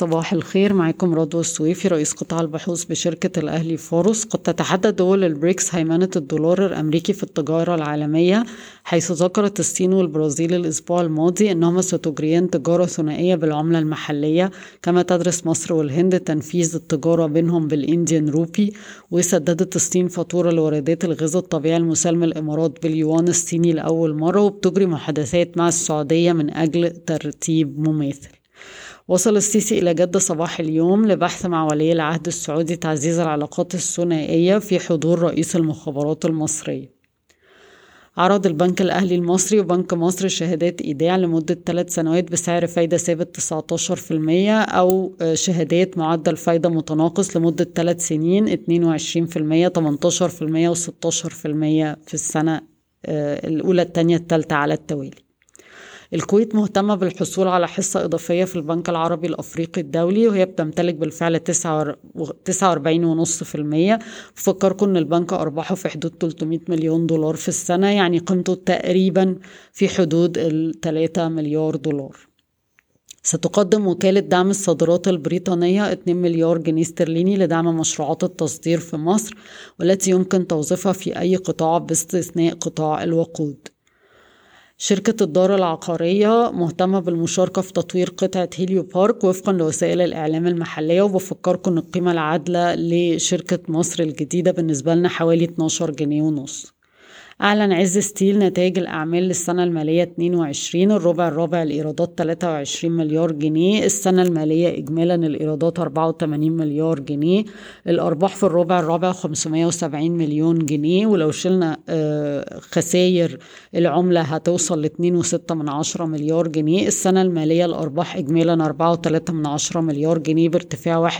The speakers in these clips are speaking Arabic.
صباح الخير. معكم رضوى السويفي رئيس قطاع البحوث بشركة الأهلي فاروس. قد تتحدى دول البريكس هيمنة الدولار الأمريكي في التجارة العالمية حيث ذكرت الصين والبرازيل الأسبوع الماضي أنهما ستجريان تجارة ثنائية بالعملة المحلية كما تدرس مصر والهند تنفيذ التجارة بينهم بال Indian rupee. وسددت الصين فاتورة لواردات الغاز الطبيعي المسال من الإمارات باليوان الصيني لأول مرة وبتجري محادثات مع السعودية من أجل ترتيب مماثل. وصل السيسي إلى جدة صباح اليوم لبحث مع ولي العهد السعودي تعزيز العلاقات الثنائية في حضور رئيس المخابرات المصرية. عرض البنك الأهلي المصري وبنك مصر شهادات إيداع لمدة ثلاث سنوات بسعر فايدة ثابت 19% أو شهادات معدل فايدة متناقص لمدة ثلاث سنين 22% 18% و16% في السنة الأولى الثانية الثالثة على التوالي. الكويت مهتمة بالحصول على حصة إضافية في البنك العربي الأفريقي الدولي وهي بتمتلك بالفعل 49.5% بفكركم إن البنك أرباحه في حدود 300 مليون دولار في السنة يعني قيمته تقريبا في حدود ال 3 مليار دولار. ستقدم وكالة دعم الصادرات البريطانية 2 مليار جنيه استرليني لدعم مشروعات التصدير في مصر والتي يمكن توظيفها في أي قطاع باستثناء قطاع الوقود. شركة الدار العقارية مهتمة بالمشاركة في تطوير قطعة هيليو بارك وفقا لوسائل الإعلام المحلية وبفكركم إن القيمة العادلة لشركة مصر الجديدة بالنسبة لنا حوالي 12 جنيه ونص. أعلن عز ستيل نتائج الأعمال للسنة المالية 22 الربع الرابع الإيرادات 23 مليار جنيه السنة المالية إجمالا الإيرادات 84 مليار جنيه الأرباح في الربع الرابع 570 مليون جنيه ولو شلنا خسائر العملة هتوصل ل 2.6 من عشرة مليار جنيه السنة المالية الأرباح إجمالا 4.3 من عشرة مليار جنيه بارتفاع 21%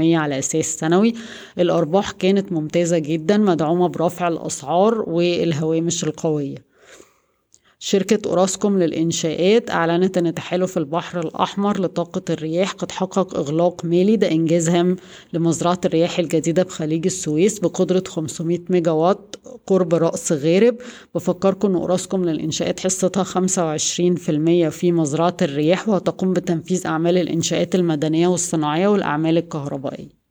على أساس سنوي الأرباح كانت ممتازة جدا مدعومة برفع الأسعار و الهوامش القوية. شركة أوراسكوم للإنشاءات أعلنت أن تحالف البحر الأحمر لطاقة الرياح قد حقق إغلاق مالي ده إنجازها لمزرعة الرياح الجديدة بخليج السويس بقدرة 500 ميجا وات قرب رأس غارب. بفكركم أن أوراسكوم للإنشاءات حصتها 25% في مزرعة الرياح وهتقوم بتنفيذ أعمال الإنشاءات المدنية والصناعية والأعمال الكهربائية.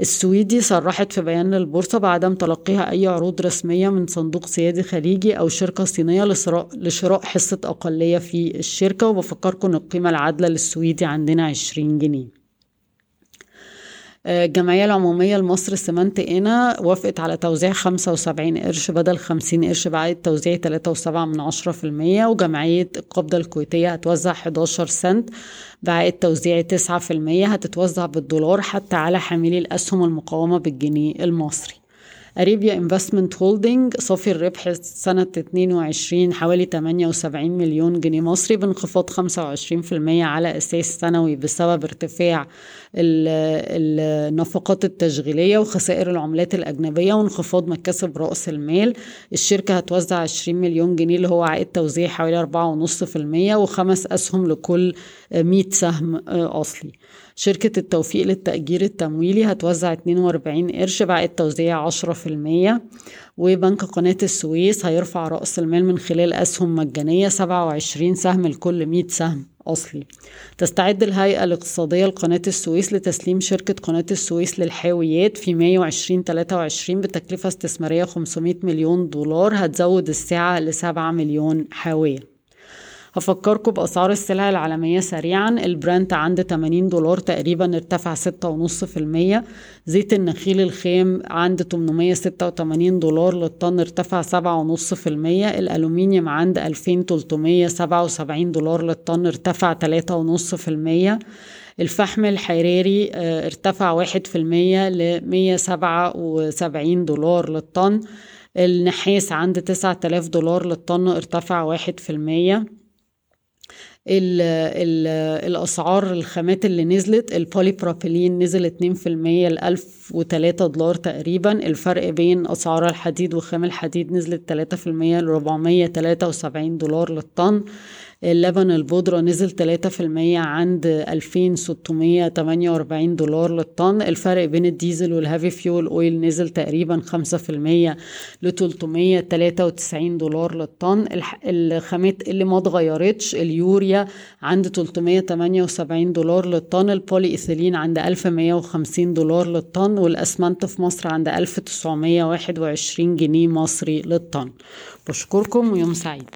السويدي صرحت في بيان للبورصة بعدم تلقيها أي عروض رسمية من صندوق سيادي خليجي أو شركة صينية لشراء حصة أقلية في الشركة وبفكركم القيمة العادلة للسويدي عندنا 20 جنيه. الجمعية العمومية لمصر للأسمنت قنا وافقت على توزيع 75 قرش بدل 50 قرش بعد توزيع 3.7 من عشرة في المية وجمعية القابضة الكويتية هتوزع 11 سنت بعائد توزيع 9 في المية هتتوزع بالدولار حتى على حاملي الأسهم المقومة بالجنيه المصري. Arabia Investments Holding صافي الربح سنة 22 حوالي 78 مليون جنيه. مصري بانخفاض 25% على أساس سنوي بسبب ارتفاع النفقات التشغيلية وخسائر العملات الأجنبية وانخفاض مكاسب رأس المال. الشركة هتوزع 20 مليون جنيه اللي هو عائد توزيع حوالي 4.5% وخمس أسهم لكل 100 سهم أصلي. شركة التوفيق للتأجير التمويلي هتوزع 42 قرش بعد توزيع 10% وبنك قناة السويس هيرفع رأس المال من خلال أسهم مجانية 27 سهم لكل 100 سهم أصلي. تستعد الهيئة الاقتصادية لقناة السويس لتسليم شركة قناة السويس للحاويات في مايو 2023 بتكلفة استثمارية 500 مليون دولار هتزود السعة ل 7 مليون حاوية. هفكركم بأسعار السلع العالمية سريعا. البرنت عند 80 دولار تقريبا ارتفع 6.5% زيت النخيل الخام عند 886 دولار للطن ارتفع 7.5% الألومنيوم عند 2377 دولار للطن ارتفع 3.5% الفحم الحراري ارتفع في المية لمية سبعة وسبعين دولار للطن. النحاس عند تسعة آلاف دولار للطن ارتفع واحد في المية. ال ال الأسعار الخامات اللي نزلت البولي بروبيلين نزل 2% ل 1003 دولار تقريبا. الفرق بين أسعار الحديد وخام الحديد نزلت 3% ل 473 دولار للطن. اللبن البودرة نزل 3% عند 2648 دولار للطن. الفرق بين الديزل وال heavy fuel oil نزل تقريبا 5% ل 393 دولار للطن. الخامات اللي ما اتغيرتش اليوريا عند 378 دولار للطن. البولي ايثيلين عند 1150 دولار للطن. والأسمنت في مصر عند 1921 جنيه مصري للطن. بشكركم ويوم سعيد.